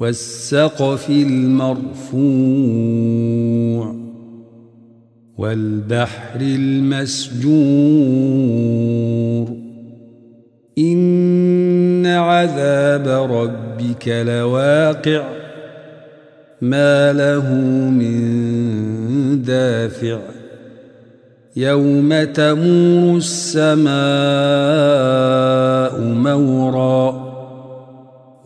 والسقف المرفوع والبحر المسجور إن عذاب ربك لواقع ما له من دافع يوم تمور السماء مورا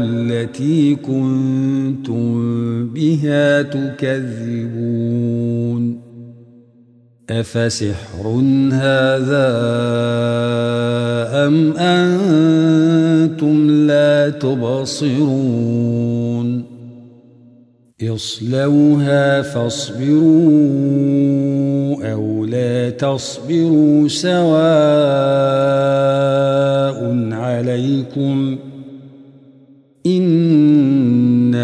التي كنتم بها تكذبون. أفسحر هذا أم أنتم لا تبصرون؟ اصلوها فاصبروا أو لا تصبروا سواء عليكم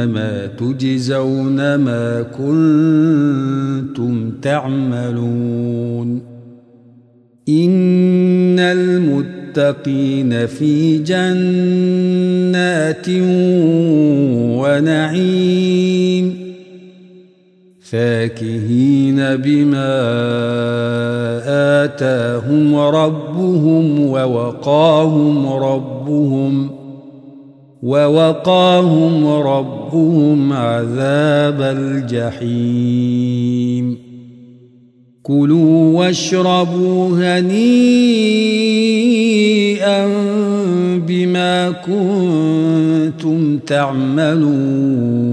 إنما تجزون ما كنتم تعملون. إن المتقين في جنات ونعيم. فاكهين بما آتاهم ربهم ووقاهم ربهم ووقاهم ربهم عذاب الجحيم. كلوا واشربوا هنيئا بما كنتم تعملون.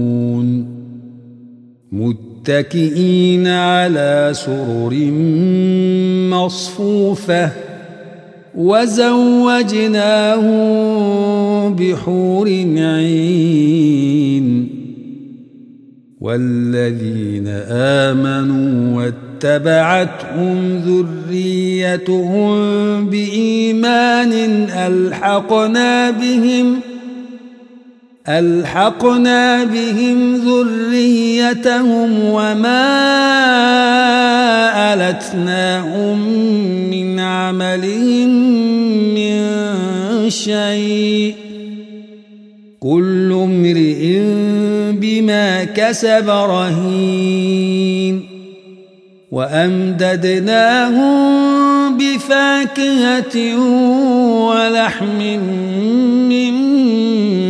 متكئين على سرر مصفوفة. وزوجناهم بحور عين. والذين آمنوا واتبعتهم ذريتهم بإيمان ألحقنا بهم ۖ ألحقنا بهم ذريتهم وما ألتناهم من عملهم من شيء. كل امرئ بما كسب رهين. وأمددناهم بفاكهة ولحم مما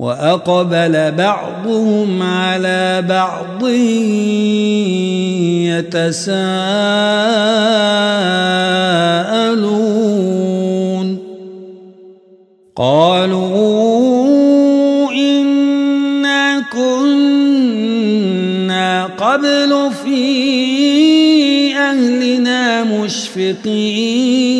وأقبل بعضهم على بعض يتساءلون. قالوا إنا كنا قبل في أهلنا مشفقين.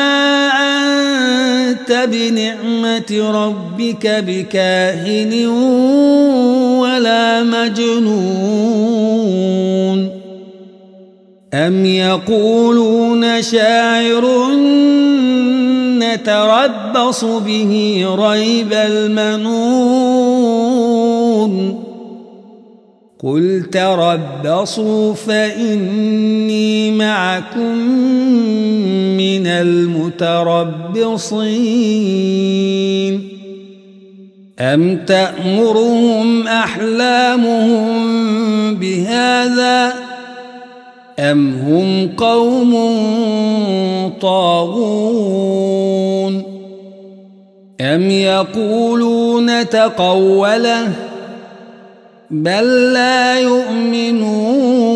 أنت بنعمة ربك بكاهن ولا مجنون. أم يقولون شاعر نتربص به ريب المنون؟ قل تربصوا فإني معكم من المتربصين أم تأمرهم أحلامهم بهذا أم هم قوم طاغون أم يقولون تقوله بل لا يؤمنون.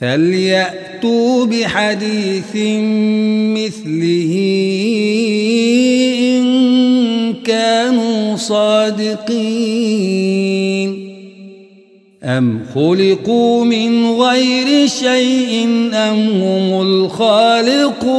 فليأتوا بحديث مثله إن كانوا صادقين. أم خلقوا من غير شيء أم هم الخالقون؟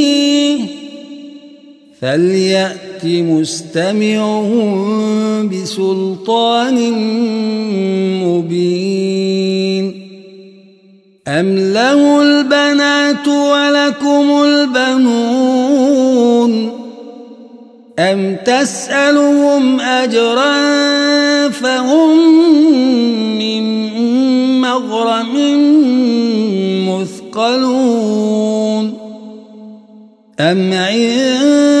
فليأت مستمعهم بسلطان مبين. أم له البنات ولكم البنون؟ أم تسألهم أجرا فهم من مغرم مثقلون؟ أم الغيب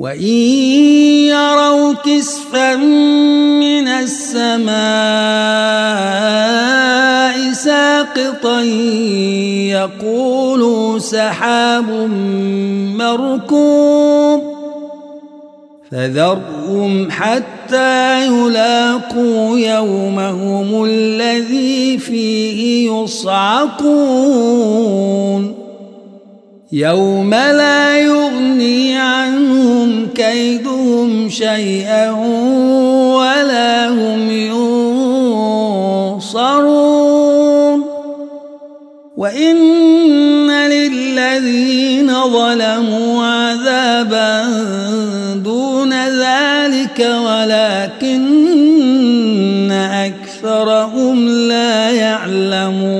وإن يروا كسفا من السماء ساقطا يقولوا سحاب مركوب فذرهم حتى يلاقوا يومهم الذي فيه يصعقون يوم لا يغني كيدهم شيئا ولا هم ينصرون. وإن للذين ظلموا عذابا دون ذلك ولكن أكثرهم لا يعلمون.